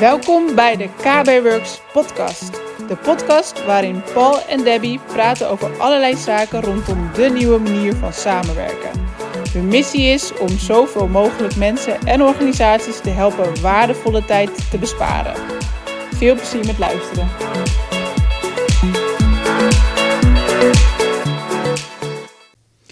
Welkom bij de KB Works podcast. De podcast waarin Paul en Debbie praten over allerlei zaken rondom de nieuwe manier van samenwerken. Hun missie is om zoveel mogelijk mensen en organisaties te helpen waardevolle tijd te besparen. Veel plezier met luisteren.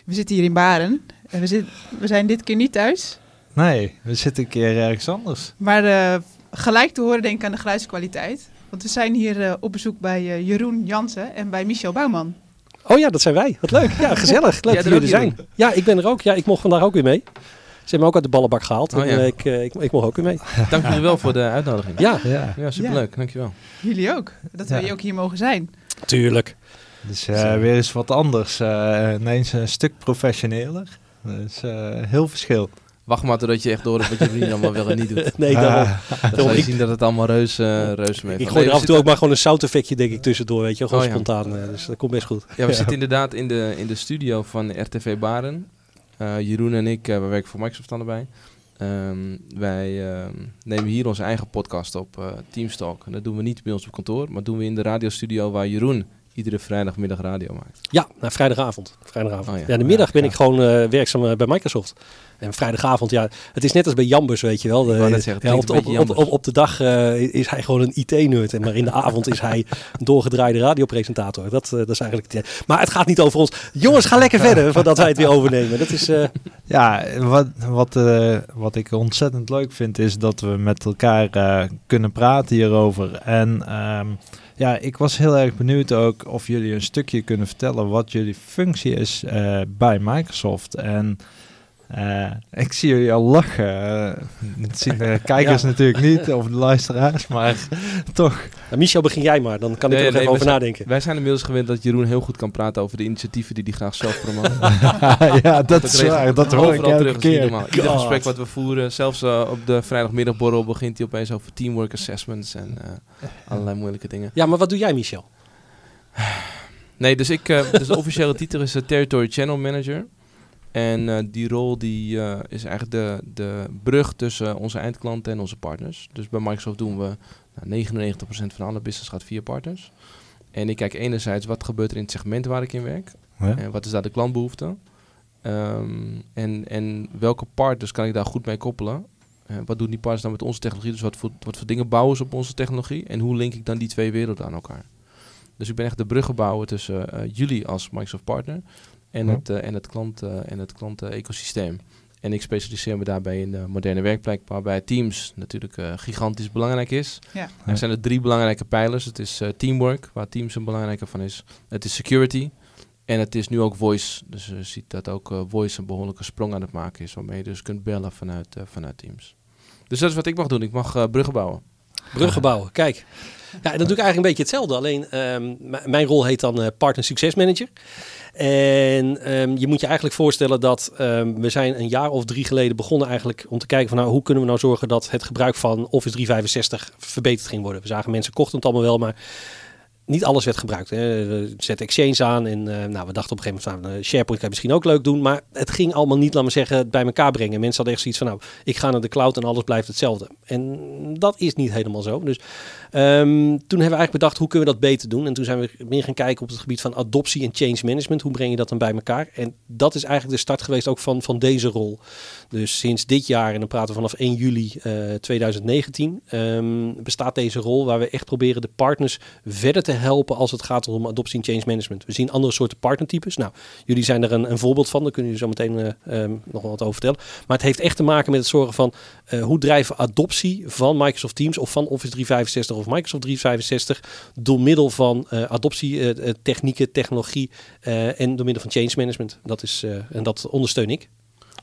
We zitten hier in Baren. En we, zit, we zijn dit keer niet thuis. Nee, we zitten een keer ergens anders. Maar uh, gelijk te horen denk ik aan de geluidskwaliteit. Want we zijn hier uh, op bezoek bij uh, Jeroen Jansen en bij Michel Bouwman. Oh ja, dat zijn wij. Wat leuk. Ja, gezellig. Leuk dat jullie er zijn. Ja, ik ben er ook. Ja, ik mocht vandaag ook weer mee. Ze hebben me ook uit de ballenbak gehaald. Oh, en, ja. ik, ik, ik, mocht ook weer mee. Dank jullie wel voor de uitnodiging. Ja, ja. ja superleuk. Ja. Dankjewel. Jullie ook. Dat wij ook hier mogen zijn. Tuurlijk. Dus uh, weer eens wat anders. Uh, ineens een stuk professioneler. Dus uh, heel verschil. Wacht maar totdat je echt door hebt wat je vrienden allemaal wel en niet doet. nee, daarom. Dan zal je zien dat het allemaal reus, uh, reus mee Ik gooi er af en toe ook maar gewoon een zouteffectje denk ik tussendoor, weet je. Gewoon oh, spontaan, ja. dus dat komt best goed. Ja, we ja. zitten inderdaad in de, in de studio van RTV Baren. Uh, Jeroen en ik, uh, we werken voor Microsoft allebei. Um, wij uh, nemen hier onze eigen podcast op, uh, Teamstalk. En dat doen we niet bij ons op kantoor, maar doen we in de radiostudio waar Jeroen iedere vrijdagmiddag radio maakt. Ja, nou, vrijdagavond. vrijdagavond. Oh, ja. ja. de middag ben ik gewoon uh, werkzaam bij Microsoft. En vrijdagavond, ja, het is net als bij Jambus, weet je wel. De, zeggen, ja, op, op, op, op, op, de dag uh, is hij gewoon een IT-nerd. Maar in de avond is hij een doorgedraaide radiopresentator. Dat, uh, dat is eigenlijk het. Maar het gaat niet over ons. Jongens, ga lekker verder voordat wij het weer overnemen. Dat is, uh... Ja, wat, wat, wat ik ontzettend leuk vind is dat we met elkaar kunnen praten hierover. En... Um, ja, ik was heel erg benieuwd ook of jullie een stukje kunnen vertellen wat jullie functie is uh, bij Microsoft. En uh, ik zie jullie al lachen. Uh, dat zien de kijkers ja. natuurlijk niet, of de luisteraars, maar toch. Nou, Michel, begin jij maar, dan kan ik nee, er nee, even over zijn, nadenken. Wij zijn inmiddels gewend dat Jeroen heel goed kan praten over de initiatieven die hij graag zelf promoot. ja, dat, dat is waar. Dat hoor ik elke keer. Ieder gesprek wat we voeren, zelfs uh, op de vrijdagmiddagborrel begint hij opeens over teamwork assessments en allerlei moeilijke dingen. Ja, maar wat doe jij, Michel? Nee, dus ik, dus de officiële titel is Territory Channel Manager. En uh, die rol die, uh, is eigenlijk de, de brug tussen onze eindklanten en onze partners. Dus bij Microsoft doen we nou, 99% van alle business gaat via partners. En ik kijk enerzijds wat gebeurt er in het segment waar ik in werk. Ja. En wat is daar de klantbehoefte. Um, en, en welke partners kan ik daar goed mee koppelen. Uh, wat doen die partners dan met onze technologie? Dus wat voor, wat voor dingen bouwen ze op onze technologie? En hoe link ik dan die twee werelden aan elkaar? Dus ik ben echt de bruggenbouwer tussen jullie als Microsoft partner en, het, uh, en het klant uh, en het klantenecosysteem. En ik specialiseer me daarbij in de moderne werkplek, waarbij Teams natuurlijk uh, gigantisch belangrijk is. Ja. Er zijn er drie belangrijke pijlers. Het is teamwork, waar Teams een belangrijke van is. Het is security. En het is nu ook voice. Dus je ziet dat ook voice een behoorlijke sprong aan het maken is, waarmee je dus kunt bellen vanuit, vanuit Teams. Dus dat is wat ik mag doen. Ik mag bruggen bouwen. Bruggen bouwen, kijk. Ja, dan doe ik eigenlijk een beetje hetzelfde. Alleen um, mijn rol heet dan Partner Success Manager. En um, je moet je eigenlijk voorstellen dat um, we zijn een jaar of drie geleden begonnen eigenlijk om te kijken van nou, hoe kunnen we nou zorgen dat het gebruik van Office 365 verbeterd ging worden. We zagen mensen kochten het allemaal wel, maar niet alles werd gebruikt. Hè. We zetten Exchange aan en uh, nou, we dachten op een gegeven moment van uh, SharePoint kan je misschien ook leuk doen, maar het ging allemaal niet, laat maar zeggen, bij elkaar brengen. Mensen hadden echt zoiets van nou, ik ga naar de cloud en alles blijft hetzelfde. En dat is niet helemaal zo. Dus Um, toen hebben we eigenlijk bedacht, hoe kunnen we dat beter doen? En toen zijn we meer gaan kijken op het gebied van adoptie en change management. Hoe breng je dat dan bij elkaar? En dat is eigenlijk de start geweest ook van, van deze rol. Dus sinds dit jaar, en dan praten we vanaf 1 juli uh, 2019, um, bestaat deze rol waar we echt proberen de partners verder te helpen als het gaat om adoptie en change management. We zien andere soorten partnertypes. Nou, jullie zijn er een, een voorbeeld van, daar kunnen jullie zo meteen uh, um, nog wat over vertellen. Maar het heeft echt te maken met het zorgen van uh, hoe drijven adoptie van Microsoft Teams of van Office 365 of Microsoft 365 door middel van uh, adoptietechnieken, technologie en door middel van change management. Dat is, en dat ondersteun ik.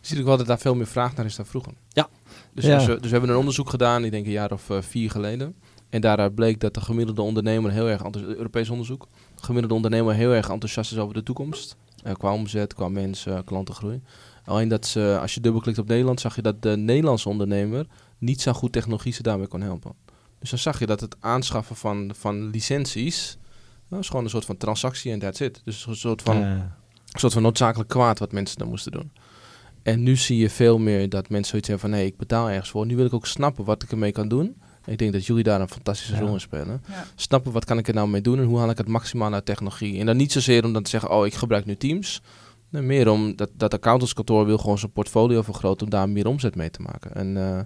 Je ziet ook wel dat daar veel meer vraag naar is dan vroeger. Ja. Dus, ja. dus, dus we hebben een onderzoek gedaan, ik denk een jaar of vier geleden. En daaruit bleek dat de gemiddelde ondernemer heel erg Europees onderzoek, de gemiddelde ondernemer heel erg enthousiast is over de toekomst. Uh, qua omzet, qua mensen, uh, klantengroei. Alleen dat ze, als je dubbelklikt op Nederland, zag je dat de Nederlandse ondernemer niet zo goed technologie ze daarbij kon helpen. Dus dan zag je dat het aanschaffen van, van licenties, nou, is gewoon een soort van transactie en that's it. Dus een soort van, een soort van noodzakelijk kwaad wat mensen dan moesten doen. En nu zie je veel meer dat mensen zoiets hebben van, hé, hey, ik betaal ergens voor. Nu wil ik ook snappen wat ik ermee kan doen. Ik denk dat jullie daar een fantastische Ja. rol in spelen. Ja. Snappen wat kan ik er nou mee doen en hoe haal ik het maximaal uit technologie. En dan niet zozeer om dan te zeggen, oh ik gebruik nu Teams. Nee, meer om dat, dat accountantskantoor wil gewoon zijn portfolio vergroten om daar meer omzet mee te maken. En eh,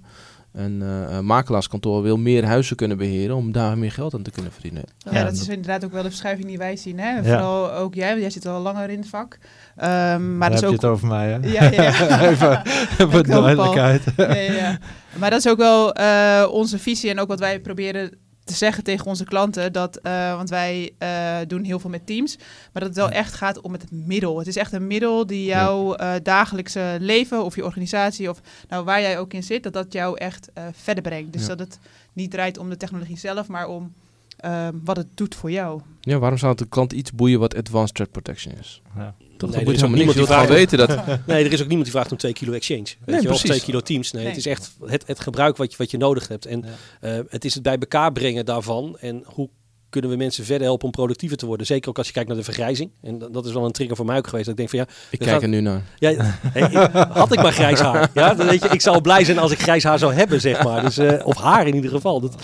een eh, een makelaarskantoor wil meer huizen kunnen beheren om daar meer geld aan te kunnen verdienen. Ja, Ja, dat is inderdaad ook wel de verschuiving die wij zien. Hè? Ja. Vooral ook jij, want jij zit al langer in het vak. Ehm, maar dat heb is je ook... het over mij, hè? Ja, ja, ja. Even voor duidelijkheid. Ja, ja. Maar dat is ook wel eh, onze visie en ook wat wij proberen te zeggen tegen onze klanten. Dat, eh, want wij eh, doen heel veel met teams. Maar dat het wel echt gaat om het middel. Het is echt een middel die jouw eh, dagelijkse leven of je organisatie of nou, waar jij ook in zit, dat dat jou echt verder brengt. Dus Ja. dat het niet draait om de technologie zelf, maar om eh, wat het doet voor jou. Ja, waarom zou het de klant iets boeien wat advanced threat protection is? Ja. Toch, Nee, dat er boeit is ook niemand die gewoon weten dat... Nee, er is ook niemand die vraagt om 2 kilo exchange. Weet Nee, je, wel, of precies. 2 kilo teams. Nee, Nee. het is echt het, het gebruik wat je, wat je nodig hebt. En Ja. eh, het is het bij elkaar brengen daarvan. En hoe kunnen we mensen verder helpen om productiever te worden. Zeker ook als je kijkt naar de vergrijzing. En dat, is wel een trigger voor mij ook geweest. Dat ik denk van ja, Ik kijk er nu naar. ja hey, ik, had ik maar grijs haar. Ja, dan weet je, ik zou blij zijn als ik grijs haar zou hebben, zeg maar. Dus, eh, of haar in ieder geval. Dat,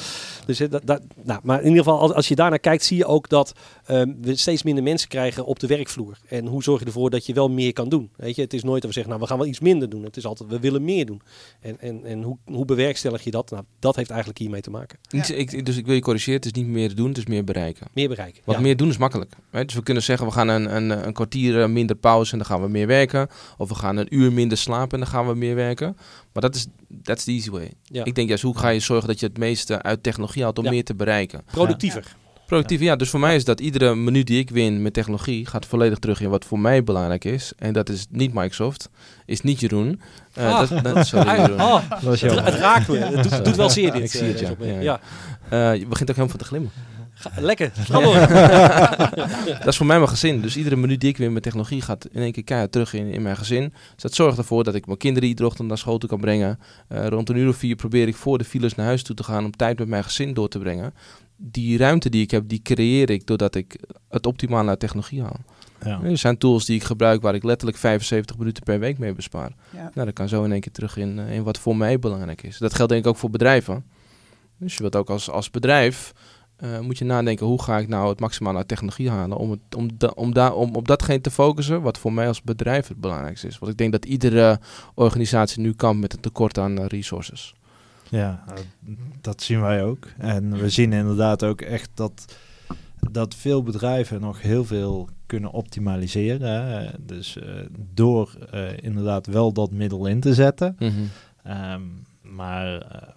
dus, eh, dat, dat, nou, maar in ieder geval, als, als je daarnaar kijkt, zie je ook dat ehm, we steeds minder mensen krijgen op de werkvloer. En hoe zorg je ervoor dat je wel meer kan doen? Weet je, het is nooit dat we zeggen, nou, we gaan wel iets minder doen. Het is altijd, we willen meer doen. En, en, en hoe, hoe bewerkstellig je dat? Nou, dat heeft eigenlijk hiermee te maken. Ik, dus ik wil je corrigeren, het is niet meer doen, het is meer bereiken. Meer bereiken. Wat Ja. meer doen is makkelijk. Hè? Dus we kunnen zeggen, we gaan een, een, een kwartier eh, minder pauze en dan gaan we meer werken. Of we gaan een uur minder slapen en dan gaan we meer werken. Maar dat is that's the easy way. Ja. Ik denk juist, hoe ga je zorgen dat je het meeste uit technologie haalt om Ja. meer te bereiken? Productiever. Productief, ja. Dus voor mij is dat iedere minuut die ik win met technologie gaat volledig terug in wat voor mij belangrijk is. En dat is niet Microsoft, is niet Jeroen. Eh, Ah. dat, dat, sorry, Jeroen. Oh, Dat was het, jammer. het raakt me. Het doet, doet wel zeer dit. Ik zie het, eh, ja. Ja, ja. Eh, je begint ook helemaal van te glimmen. Ga- lekker. Ga door. Dat is voor mij mijn gezin. Dus iedere minuut die ik weer met technologie gaat in één keer keihard terug in, in mijn gezin. Dus dat zorgt ervoor dat ik mijn kinderen iedere ochtend naar school toe kan brengen. Eh, rond een uur of vier probeer ik voor de files naar huis toe te gaan om tijd met mijn gezin door te brengen. Die ruimte die ik heb, die creëer ik doordat ik het optimale uit technologie haal. Ja. Er zijn tools die ik gebruik waar ik letterlijk 75 minuten per week mee bespaar. Ja. Nou, dat kan zo in één keer terug in, eh, in wat voor mij belangrijk is. Dat geldt denk ik ook voor bedrijven. Dus je wilt ook als, als bedrijf, eh, moet je nadenken hoe ga ik nou het maximale uit technologie halen om, het, om, da, om, da, om op datgene te focussen wat voor mij als bedrijf het belangrijkste is. Want ik denk dat iedere organisatie nu kampt met een tekort aan eh, resources. Ja, eh, dat zien wij ook. En we zien inderdaad ook echt dat, dat veel bedrijven nog heel veel kunnen optimaliseren. Hè. Dus door inderdaad wel dat middel in te zetten. Ehm, maar eh,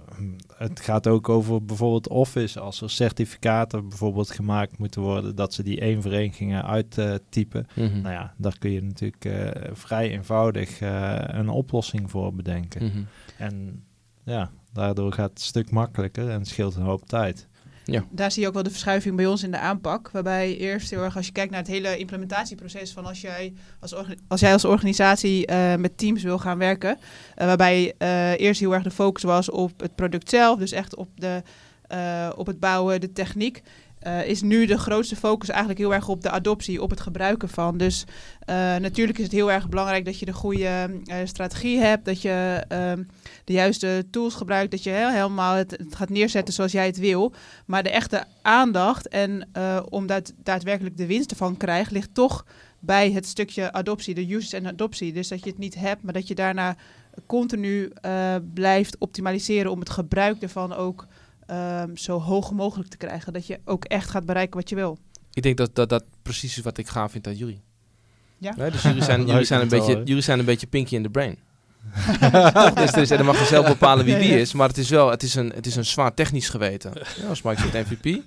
het gaat ook over bijvoorbeeld Office. Als er certificaten bijvoorbeeld gemaakt moeten worden, dat ze die één voor één gingen uittypen. Mhm. Nou ja, daar kun je natuurlijk eh, vrij eenvoudig eh, een oplossing voor bedenken. Mhm. En ja, daardoor gaat het een stuk makkelijker en scheelt een hoop tijd. Daar zie je ook wel de verschuiving bij ons in de aanpak. Waarbij eerst heel erg, als je kijkt naar het hele implementatieproces van als jij als, als, jij als organisatie eh, met teams wil gaan werken. eh, waarbij eh, eerst heel erg de focus was op het product zelf. Dus echt op, de, op het bouwen, de techniek. Eh, is nu de grootste focus eigenlijk heel erg op de adoptie, op het gebruiken van. Dus eh, natuurlijk is het heel erg belangrijk dat je de goede eh, strategie hebt, dat je ehm, de juiste tools gebruikt, dat je helemaal het, het gaat neerzetten zoals jij het wil. Maar de echte aandacht en om dat daadwerkelijk de winst ervan krijgt, ligt toch bij het stukje adoptie, de usage en adoptie. Dus dat je het niet hebt, maar dat je daarna continu blijft optimaliseren om het gebruik ervan ook ehm, zo hoog mogelijk te krijgen. Dat je ook echt gaat bereiken wat je wil. Ik denk dat, dat dat precies is wat ik gaaf vind aan jullie. Ja? Nee, dus jullie zijn, jullie, zijn een beetje, jullie zijn een beetje pinky in the brain. dus er is, en dan mag je zelf bepalen wie wie ja. is, maar het is wel het is een, het is een zwaar technisch geweten. Ja, als Microsoft MVP.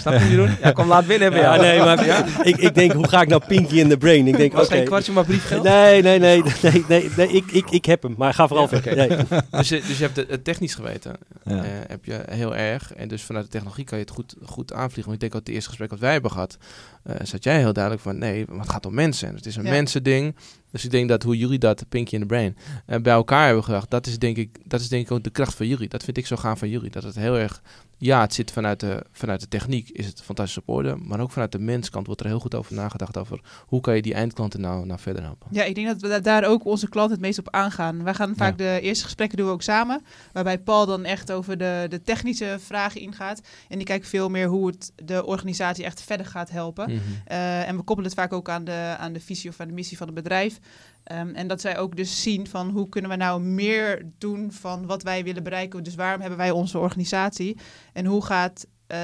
Snap je, Jeroen? Ja, kom laat winnen hebben Ja, jou. nee, maar ik, ik denk, hoe ga ik nou Pinky in the Brain? Ik denk, Was oké. geen kwartje maar briefgeld? Nee, nee, nee, nee, nee, nee, ik, ik, ik heb hem. Maar ga vooral Ja, verder. Nee. Dus, je- dus je hebt het, technisch geweten. Ja. eh, heb je heel erg. En dus vanuit de technologie kan je het goed, goed aanvliegen. Want ik denk ook het eerste gesprek wat wij hebben gehad, eh zat jij heel duidelijk van nee, maar het gaat om mensen. En het is een Ja. mensending. Dus ik denk dat hoe jullie dat, Pinky in the Brain, eh, bij elkaar hebben gedacht, dat is, denk ik, dat is denk ik ook de kracht van jullie. Dat vind ik zo gaaf van jullie. Dat het heel erg, ja, het zit vanuit de, vanuit de techniek, is het fantastisch op orde. Maar ook vanuit de menskant wordt er heel goed over nagedacht over hoe kan je die eindklanten nou, nou verder helpen. Ja, ik denk dat we da- daar ook onze klanten het meest op aangaan. Wij gaan vaak de eerste gesprekken doen we ook samen. Waarbij Paul dan echt over de, de technische vragen ingaat. En die kijkt veel meer hoe het de organisatie echt verder gaat helpen. Mhm. Eh, en we koppelen het vaak ook aan de, aan de visie of aan de missie van het bedrijf. Ehm, en dat zij ook dus zien van hoe kunnen we nou meer doen van wat wij willen bereiken. Dus waarom hebben wij onze organisatie? En hoe gaat, eh,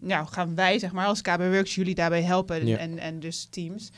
nou, gaan wij zeg maar als KB Works jullie daarbij helpen Ja. en, en dus teams.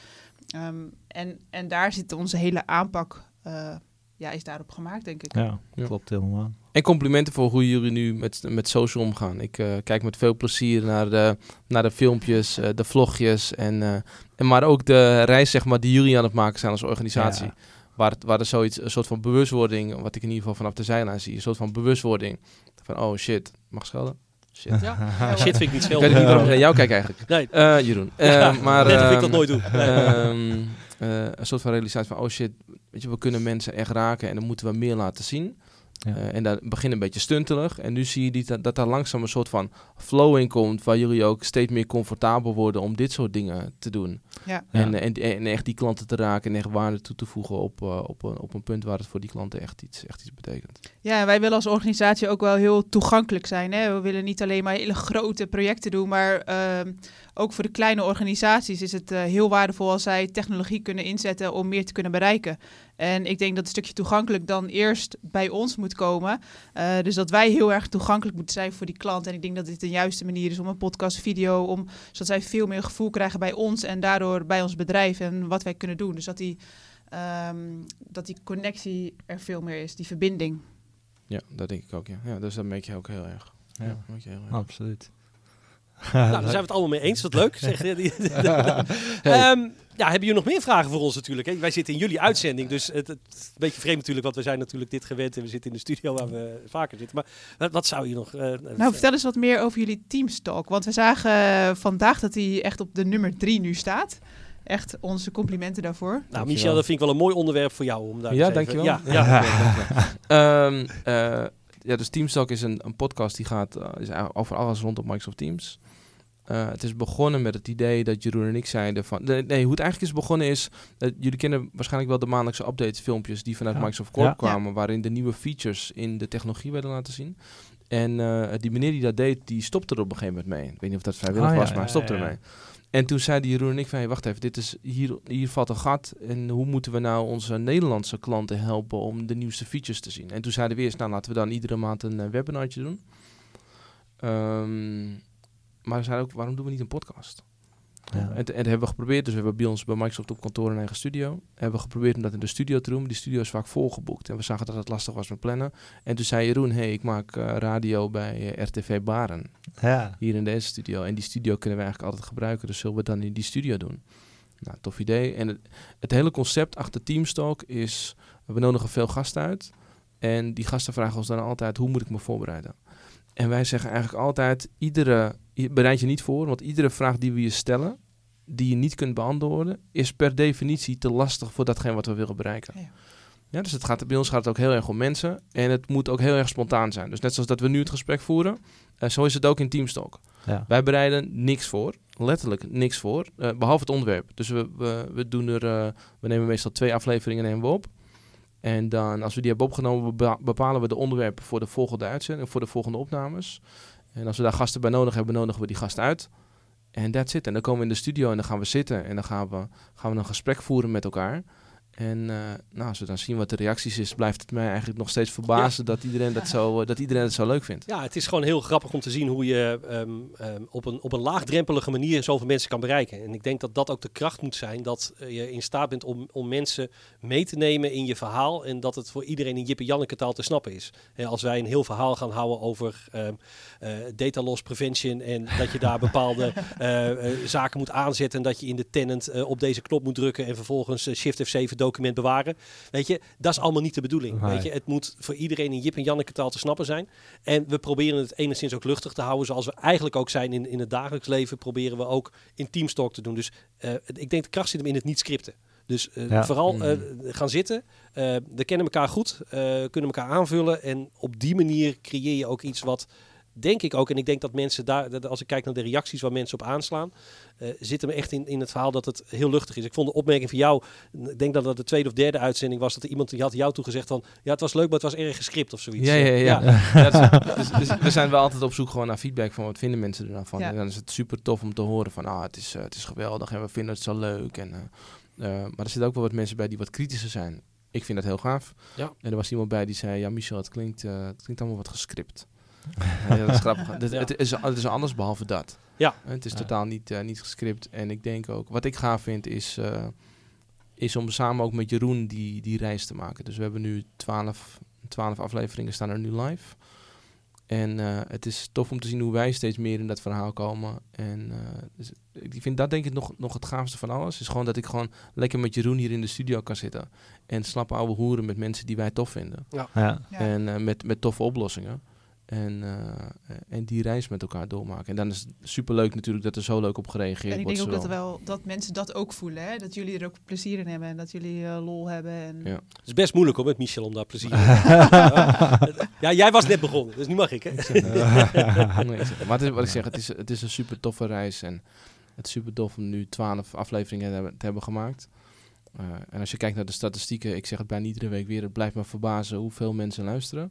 Ehm, en, en daar zit onze hele aanpak, eh, ja, is daarop gemaakt denk ik. Ja, Ja. klopt helemaal. En complimenten voor hoe jullie nu met, met social omgaan. Ik eh, kijk met veel plezier naar de, naar de filmpjes, eh, de vlogjes. En, eh, en maar ook de reis zeg maar, die jullie aan het maken zijn als organisatie. Ja. Waar, het- waar er zoiets, een soort van bewustwording, wat ik in ieder geval vanaf de zijlijn zie, een soort van bewustwording. Van oh shit, mag schelden? Shit. Ja, shit vind ik niet Ik veel. weet niet waarom ik naar jou kijk eigenlijk. Nee, Eh, Jeroen. Ja, maar, net of ik ehm, dat nooit doe. Nee. ehm, eh, een soort van realisatie van, oh shit, weet je, we kunnen mensen echt raken en dan moeten we meer laten zien. Ja. Eh, en dat begint een beetje stuntelig. En nu zie je die, dat, dat daar langzaam een soort van flow in komt, waar jullie ook steeds meer comfortabel worden om dit soort dingen te doen. Ja. En, en, en echt die klanten te raken en echt waarde toe te voegen op, eh, op, een, op een punt waar het voor die klanten echt iets, echt iets betekent. Ja, en wij willen als organisatie ook wel heel toegankelijk zijn. Hè? We willen niet alleen maar hele grote projecten doen, maar ehm, ook voor de kleine organisaties is het eh, heel waardevol als zij technologie kunnen inzetten om meer te kunnen bereiken. En ik denk dat een stukje toegankelijk dan eerst bij ons moet komen. Eh, dus dat wij heel erg toegankelijk moeten zijn voor die klant. En ik denk dat dit de juiste manier is om een podcast, video, om, zodat zij veel meer gevoel krijgen bij ons en daardoor bij ons bedrijf en wat wij kunnen doen. Dus dat die, ehm, dat die connectie er veel meer is, die verbinding. Ja, dat denk ik ook, ja. ja dus dat merk je ook heel erg. Ja, Ja. merk je heel erg. Absoluut. Nou, daar zijn we het allemaal mee eens. Wat leuk. Zeg, die- Ehm, ja, hebben jullie nog meer vragen voor ons natuurlijk? Hè? Wij zitten in jullie uitzending, dus het, het is een beetje vreemd natuurlijk, want we zijn natuurlijk dit gewend en we zitten in de studio waar we vaker zitten. Maar wat, wat zou je nog... eh, Nou, vertel eens wat meer over jullie Teamstalk. Want we zagen eh, vandaag dat hij echt op de nummer drie nu staat. Echt onze complimenten daarvoor. Nou, Michel, dat vind ik wel een mooi onderwerp voor jou. Om daar Ja, eens even- dankjewel. Ja, ja. Ehm, eh, ja, dus Teamstalk is een, een podcast die gaat eh, is eigenlijk over alles rondom Microsoft Teams. Eh, het is begonnen met het idee dat Jeroen en ik zeiden van... Nee, nee, hoe het eigenlijk is begonnen is... eh, jullie kennen waarschijnlijk wel de maandelijkse updates filmpjes die vanuit Ja. Microsoft Corp Ja. kwamen... waarin de nieuwe features in de technologie werden laten zien. En eh, die meneer die dat deed, die stopte er op een gegeven moment mee. Ik weet niet of dat vrijwillig ja, was, maar stopte ermee. En toen zeiden Jeroen en ik van, hey, wacht even, dit is, hier, hier valt een gat. En hoe moeten we nou onze Nederlandse klanten helpen om de nieuwste features te zien? En toen zeiden we eerst, nou laten we dan iedere maand een webinartje doen. Ehm, maar we zeiden ook, waarom doen we niet een podcast? Ja. En, en dat hebben we geprobeerd. Dus we hebben bij ons bij Microsoft op kantoor een eigen studio. Hebben we geprobeerd om dat in de studio te doen. Maar die studio is vaak volgeboekt. En we zagen dat het lastig was met plannen. En toen zei Jeroen, hey, ik maak eh, radio bij eh, RTV Baren Ja. hier in deze studio. En die studio kunnen we eigenlijk altijd gebruiken. Dus zullen we het dan in die studio doen? Nou, tof idee. En het, het hele concept achter Teamstalk is... We nodigen veel gasten uit. En die gasten vragen ons dan altijd... Hoe moet ik me voorbereiden? En wij zeggen eigenlijk altijd... Iedere, je- bereid je niet voor. Want iedere vraag die we je stellen... Die je niet kunt beantwoorden... Is per definitie te lastig voor datgene wat we willen bereiken. Ja. Ja, dus het gaat, bij ons gaat het ook heel erg om mensen. En het moet ook heel erg spontaan zijn. Dus net zoals dat we nu het gesprek voeren... eh, zo is het ook in Teamstalk. Ja. Wij bereiden niks voor, letterlijk niks voor, eh, behalve het onderwerp. Dus we, we, we doen er, eh, we nemen meestal twee afleveringen nemen we op. En dan, als we die hebben opgenomen, bepa- bepalen we de onderwerpen voor de volgende uitzending, voor de volgende opnames. En als we daar gasten bij nodig hebben, nodigen we die gasten uit. En that's it. En dan komen we in de studio en dan gaan we zitten en dan gaan we, gaan we een gesprek voeren met elkaar. En eh, nou, als we dan zien wat de reacties is, blijft het mij eigenlijk nog steeds verbazen dat, iedereen dat, zo, eh, dat iedereen het zo leuk vindt. Ja, het is gewoon heel grappig om te zien hoe je ehm, ehm, op, een, op een laagdrempelige manier zoveel mensen kan bereiken. En ik denk dat dat ook de kracht moet zijn, dat eh, je in staat bent om, om mensen mee te nemen in je verhaal en dat het voor iedereen in Jip en Janneke taal te snappen is. Hè, als wij een heel verhaal gaan houden over ehm, eh, data loss prevention en dat je daar bepaalde zaken moet aanzetten en dat je in de tenant op deze knop moet drukken en vervolgens Shift F7 document bewaren. Weet je, dat is allemaal niet de bedoeling. Nee. Weet je, het moet voor iedereen in Jip en Janneke taal te snappen zijn. En we proberen het enigszins ook luchtig te houden, zoals we eigenlijk ook zijn in, in het dagelijks leven, proberen we ook in teamstalk te doen. Dus eh, ik denk de kracht zit hem in het niet scripten. Dus eh, Ja. vooral Mm. eh, gaan zitten. Eh, we kennen elkaar goed, eh, kunnen elkaar aanvullen. En op die manier creëer je ook iets wat, denk ik ook, en ik denk dat mensen daar, dat als ik kijk naar de reacties waar mensen op aanslaan, eh zit hem echt in, in het verhaal dat het heel luchtig is. Ik vond de opmerking van jou, ik denk dat dat de tweede of derde uitzending was, dat er iemand die had jou toegezegd van, ja het was leuk, maar het was erg gescript of zoiets. Ja, ja, ja. Is- dus, dus we zijn wel altijd op zoek gewoon naar feedback van wat vinden mensen er nou van. Ja. En dan is het super tof om te horen van ah, het is, eh, het is geweldig en we vinden het zo leuk. En, eh, maar er zitten ook wel wat mensen bij die wat kritischer zijn. Ik vind dat heel gaaf. Ja. En er was iemand bij die zei, ja Michel, het klinkt, het klinkt allemaal wat gescript. Ja, dat is grappig. Het, Ja. het, is, het is anders behalve dat. Ja. Het is Ja. totaal niet, eh, niet gescript. En ik denk ook, wat ik gaaf vind is, eh, is om samen ook met Jeroen die, die reis te maken. Dus we hebben nu 12, 12 afleveringen staan er nu live. En eh, het is tof om te zien hoe wij steeds meer in dat verhaal komen. En eh, dus ik vind dat denk ik nog, nog het gaafste van alles. Is gewoon dat ik gewoon lekker met Jeroen hier in de studio kan zitten. En slappe ouwe hoeren met mensen die wij tof vinden. Ja. Ja. En eh, met, met toffe oplossingen. En, eh, en die reis met elkaar doormaken. En dan is het superleuk natuurlijk dat er zo leuk op gereageerd En ik wordt. denk ook dat, wel, dat mensen dat ook voelen. Hè? Dat jullie er ook plezier in hebben en dat jullie eh, lol hebben. En... Ja. Het is best moeilijk hoor met Michel om daar plezier in te hebben. Ja, jij was net begonnen, dus nu mag ik hè. Nee, ik zeg- maar het is, wat ik zeg, het is, het is een super toffe reis. En het is super tof om nu 12 afleveringen te hebben, te hebben gemaakt. Eh, en als je kijkt naar de statistieken, ik zeg het bijna iedere week weer, het blijft me verbazen hoeveel mensen luisteren.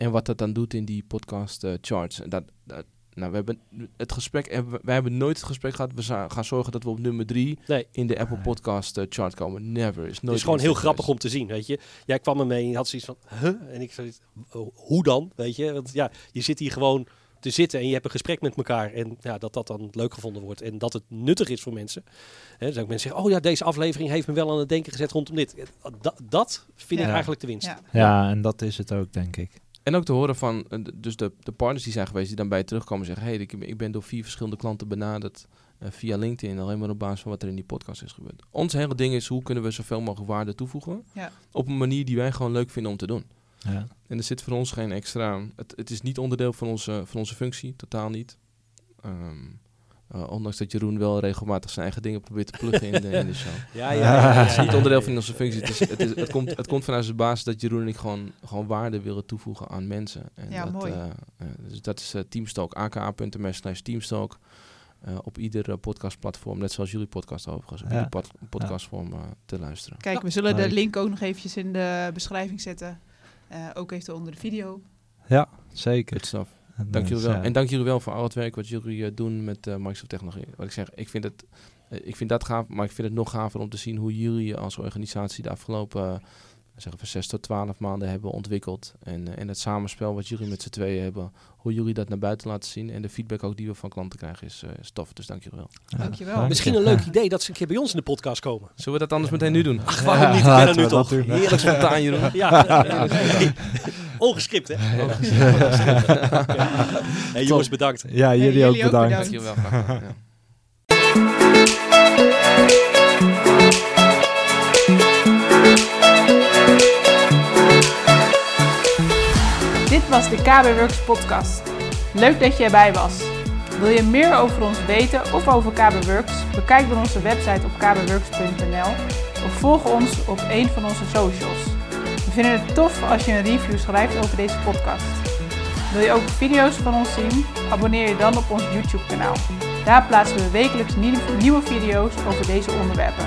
En wat dat dan doet in die podcast eh, charts. Dat, dat, nou, we hebben het gesprek, en we- wij hebben nooit het gesprek gehad, we gaan zorgen dat we op nummer 3 Nee. in de Apple Podcast eh, chart komen. Never. Is nooit Het is gewoon heel grappig om te zien, weet je. Jij kwam ermee en je had zoiets van, huh? En ik zoiets, oh, hoe dan, weet je. Want ja, je zit hier gewoon te zitten en je hebt een gesprek met elkaar. En ja, dat dat dan leuk gevonden wordt en dat het nuttig is voor mensen. Hè, dan zijn ook mensen zeggen, oh ja, deze aflevering heeft me wel aan het denken gezet rondom dit. Dat, dat vind ik eigenlijk de winst. Ja. ja, en dat is het ook, denk ik. En ook te horen van eh, dus de, de partners die zijn geweest, die dan bij je terugkomen en zeggen: hey, ik, ik ben door vier verschillende klanten benaderd eh, via LinkedIn, alleen maar op basis van wat er in die podcast is gebeurd. Ons hele ding is hoe kunnen we zoveel mogelijk waarde toevoegen Ja. op een manier die wij gewoon leuk vinden om te doen. Ja. En er zit voor ons geen extra. Het, het is niet onderdeel van onze, van onze functie, totaal niet. Ehm, eh, ondanks dat Jeroen wel regelmatig zijn eigen dingen probeert te pluggen in de, in de show. Ja, ja, ja, ja, ja, Het is niet onderdeel van onze functie. Het, is, het, is, het, komt, het komt vanuit de basis dat Jeroen en ik gewoon, gewoon waarde willen toevoegen aan mensen. En Ja, dat, mooi. eh, eh, dus dat is uh, Teamstalk, aka.ms slash Teamstalk. Eh, op ieder podcastplatform, net zoals jullie podcast overigens, op Ja. ieder pod- podcastvorm te luisteren. Kijk, we zullen de link ook nog eventjes in de beschrijving zetten. Eh, ook even onder de video. ja, zeker. Good stuff. Dank eh, jullie wel. ja. En dank jullie wel voor al het werk wat jullie eh, doen met eh, Microsoft Technologie. Wat ik zeg, ik vind, het, eh, ik vind dat gaaf, maar ik vind het nog gaver om te zien hoe jullie als organisatie de afgelopen eh, zeggen we 6 tot 12 maanden hebben ontwikkeld. En, eh, en het samenspel wat jullie met z'n tweeën hebben, hoe jullie dat naar buiten laten zien. En de feedback ook die we van klanten krijgen is, eh, is tof. Dus dank jullie wel. Ja, Dankjewel. dank je. Misschien een leuk idee dat ze een keer bij ons in de podcast komen. Zullen we dat anders meteen nu doen? Ach, waarom Ja, niet? Ik ben er nu toch. Heerlijk Spontaan, Jeroen. Ja, ongescript hè. Hey, jongens, bedankt. Ja, jullie, jullie ook ook bedankt. bedankt. Was de KB Works podcast. Leuk dat je erbij was. Wil je meer over ons weten of over KB Works? Bekijk dan onze website op kbworks.nl of volg ons op een van onze socials. We vinden het tof als je een review schrijft over deze podcast. Wil je ook video's van ons zien? Abonneer je dan op ons YouTube kanaal. Daar plaatsen we wekelijks nieuwe video's over deze onderwerpen.